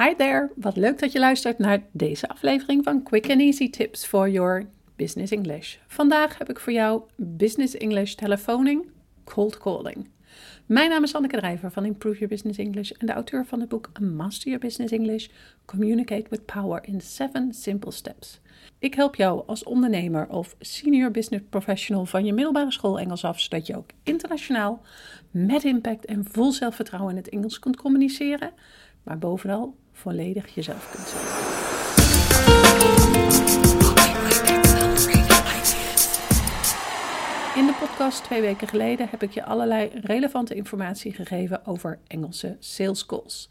Hi there, wat leuk dat je luistert naar deze aflevering van Quick and Easy Tips for Your Business English. Vandaag heb ik voor jou Business English telefoning, cold calling. Mijn naam is Anneke Drijver van Improve Your Business English en de auteur van het boek Master Your Business English: Communicate with Power in 7 Simple Steps. Ik help jou als ondernemer of senior business professional van je middelbare school Engels af, zodat je ook internationaal met impact en vol zelfvertrouwen in het Engels kunt communiceren, maar bovenal volledig jezelf kunt zijn. In de podcast twee weken geleden heb ik je allerlei relevante informatie gegeven over Engelse sales calls.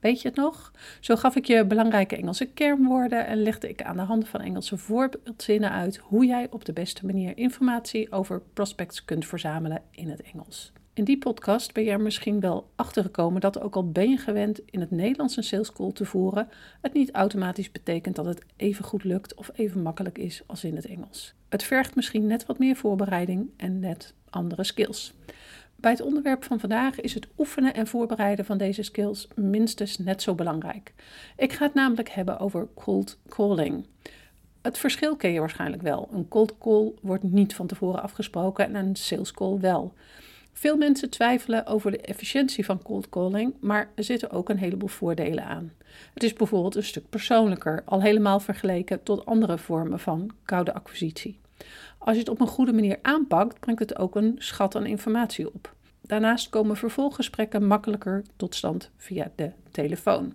Weet je het nog? Zo gaf ik je belangrijke Engelse kernwoorden en legde ik aan de hand van Engelse voorbeeldzinnen uit hoe jij op de beste manier informatie over prospects kunt verzamelen in het Engels. In die podcast ben je er misschien wel achter gekomen dat ook al ben je gewend in het Nederlands een sales call te voeren, het niet automatisch betekent dat het even goed lukt of even makkelijk is als in het Engels. Het vergt misschien net wat meer voorbereiding en net andere skills. Bij het onderwerp van vandaag is het oefenen en voorbereiden van deze skills minstens net zo belangrijk. Ik ga het namelijk hebben over cold calling. Het verschil ken je waarschijnlijk wel. Een cold call wordt niet van tevoren afgesproken en een sales call wel. Veel mensen twijfelen over de efficiëntie van cold calling, maar er zitten ook een heleboel voordelen aan. Het is bijvoorbeeld een stuk persoonlijker, al helemaal vergeleken tot andere vormen van koude acquisitie. Als je het op een goede manier aanpakt, brengt het ook een schat aan informatie op. Daarnaast komen vervolggesprekken makkelijker tot stand via de telefoon.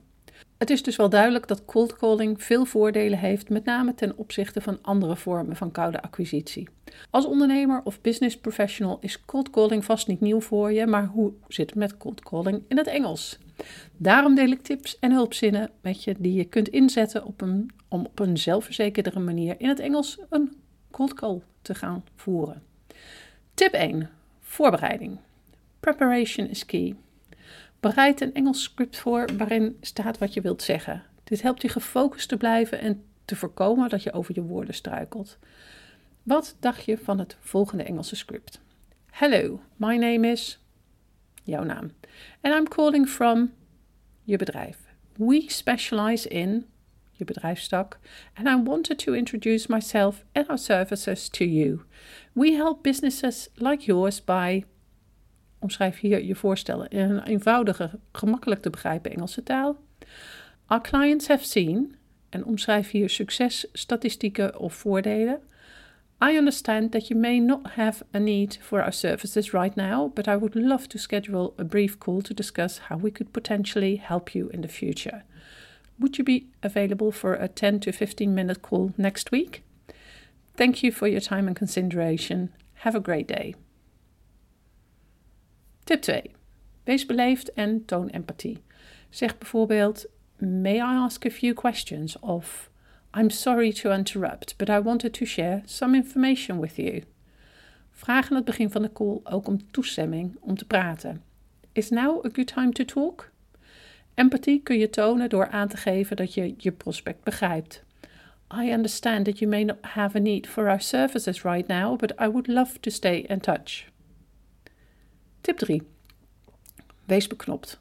Het is dus wel duidelijk dat cold calling veel voordelen heeft, met name ten opzichte van andere vormen van koude acquisitie. Als ondernemer of business professional is cold calling vast niet nieuw voor je, maar hoe zit het met cold calling in het Engels? Daarom deel ik tips en hulpzinnen met je die je kunt inzetten op een, om op een zelfverzekerdere manier in het Engels een cold call te gaan voeren. Tip 1. Voorbereiding. Preparation is key. Bereid een Engels script voor waarin staat wat je wilt zeggen. Dit helpt je gefocust te blijven en te voorkomen dat je over je woorden struikelt. Wat dacht je van het volgende Engelse script? Hello, my name is jouw naam. And I'm calling from je bedrijf. We specialize in je bedrijfstak. And I wanted to introduce myself and our services to you. We help businesses like yours by Omschrijf hier je voorstellen in een eenvoudige, gemakkelijk te begrijpen Engelse taal. Our clients have seen, en omschrijf hier successtatistieken of voordelen. I understand that you may not have a need for our services right now, but I would love to schedule a brief call to discuss how we could potentially help you in the future. Would you be available for a 10 to 15 minute call next week? Thank you for your time and consideration. Have a great day. Tip 2. Wees beleefd en toon empathie. Zeg bijvoorbeeld: May I ask a few questions? Of I'm sorry to interrupt, but I wanted to share some information with you. Vraag aan het begin van de call ook om toestemming om te praten. Is now a good time to talk? Empathie kun je tonen door aan te geven dat je je prospect begrijpt. I understand that you may not have a need for our services right now, but I would love to stay in touch. Tip 3. Wees beknopt.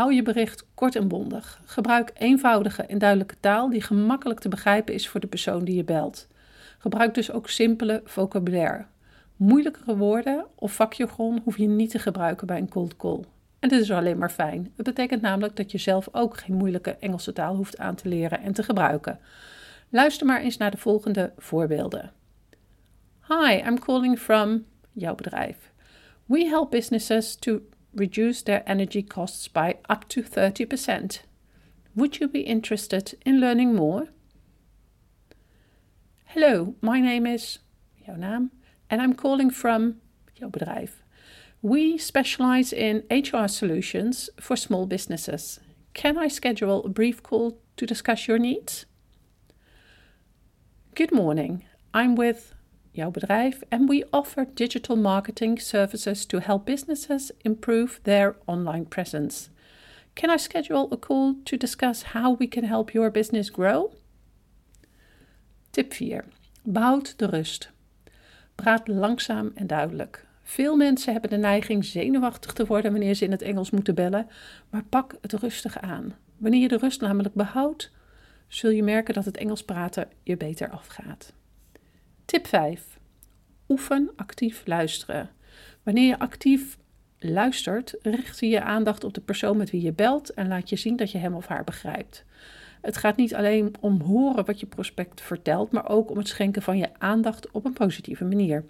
Hou je bericht kort en bondig. Gebruik eenvoudige en duidelijke taal die gemakkelijk te begrijpen is voor de persoon die je belt. Gebruik dus ook simpele vocabulaire. Moeilijkere woorden of vakjargon hoef je niet te gebruiken bij een cold call. En dit is alleen maar fijn. Het betekent namelijk dat je zelf ook geen moeilijke Engelse taal hoeft aan te leren en te gebruiken. Luister maar eens naar de volgende voorbeelden. Hi, I'm calling from jouw bedrijf. We help businesses to reduce their energy costs by up to 30%. Would you be interested in learning more? Hello, my name is jouw and I'm calling from jouw bedrijf. We specialize in HR solutions for small businesses. Can I schedule a brief call to discuss your needs? Good morning. I'm with jouw bedrijf, and we offer digital marketing services to help businesses improve their online presence. Can I schedule a call to discuss how we can help your business grow? Tip 4. Behoud de rust. Praat langzaam en duidelijk. Veel mensen hebben de neiging zenuwachtig te worden wanneer ze in het Engels moeten bellen, maar pak het rustig aan. Wanneer je de rust namelijk behoudt, zul je merken dat het Engels praten je beter afgaat. Tip 5. Oefen actief luisteren. Wanneer je actief luistert, richt je je aandacht op de persoon met wie je belt en laat je zien dat je hem of haar begrijpt. Het gaat niet alleen om horen wat je prospect vertelt, maar ook om het schenken van je aandacht op een positieve manier.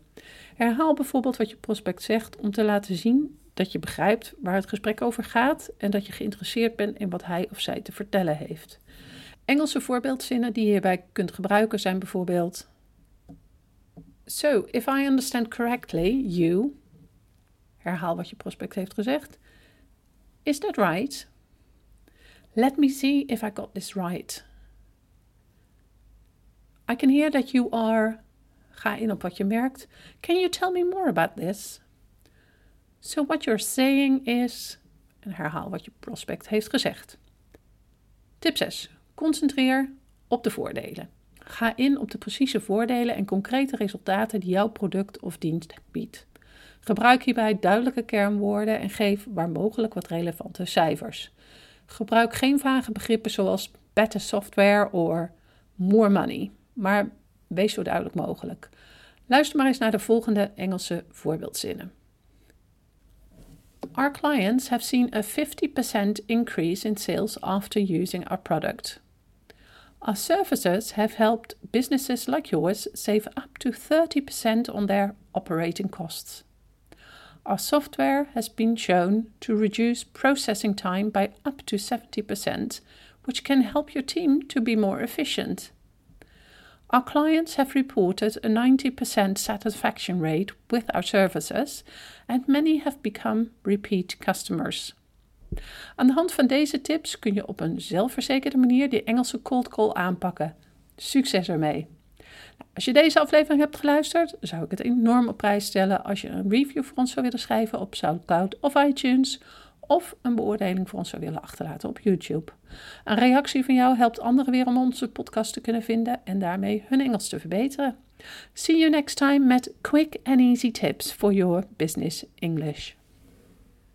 Herhaal bijvoorbeeld wat je prospect zegt om te laten zien dat je begrijpt waar het gesprek over gaat en dat je geïnteresseerd bent in wat hij of zij te vertellen heeft. Engelse voorbeeldzinnen die je hierbij kunt gebruiken zijn bijvoorbeeld: So, if I understand correctly, you. Herhaal wat je prospect heeft gezegd. Is that right? Let me see if I got this right. I can hear that you are. Ga in op wat je merkt. Can you tell me more about this? So what you're saying is. En herhaal wat je prospect heeft gezegd. Tip 6. Concentreer op de voordelen. Ga in op de precieze voordelen en concrete resultaten die jouw product of dienst biedt. Gebruik hierbij duidelijke kernwoorden en geef waar mogelijk wat relevante cijfers. Gebruik geen vage begrippen zoals better software of more money, maar wees zo duidelijk mogelijk. Luister maar eens naar de volgende Engelse voorbeeldzinnen. Our clients have seen a 50% increase in sales after using our product. Our services have helped businesses like yours save up to 30% on their operating costs. Our software has been shown to reduce processing time by up to 70%, which can help your team to be more efficient. Our clients have reported a 90% satisfaction rate with our services, and many have become repeat customers. Aan de hand van deze tips kun je op een zelfverzekerde manier de Engelse cold call aanpakken. Succes ermee! Als je deze aflevering hebt geluisterd, zou ik het enorm op prijs stellen als je een review voor ons zou willen schrijven op SoundCloud of iTunes of een beoordeling voor ons zou willen achterlaten op YouTube. Een reactie van jou helpt anderen weer om onze podcast te kunnen vinden en daarmee hun Engels te verbeteren. See you next time met quick and easy tips for your business English.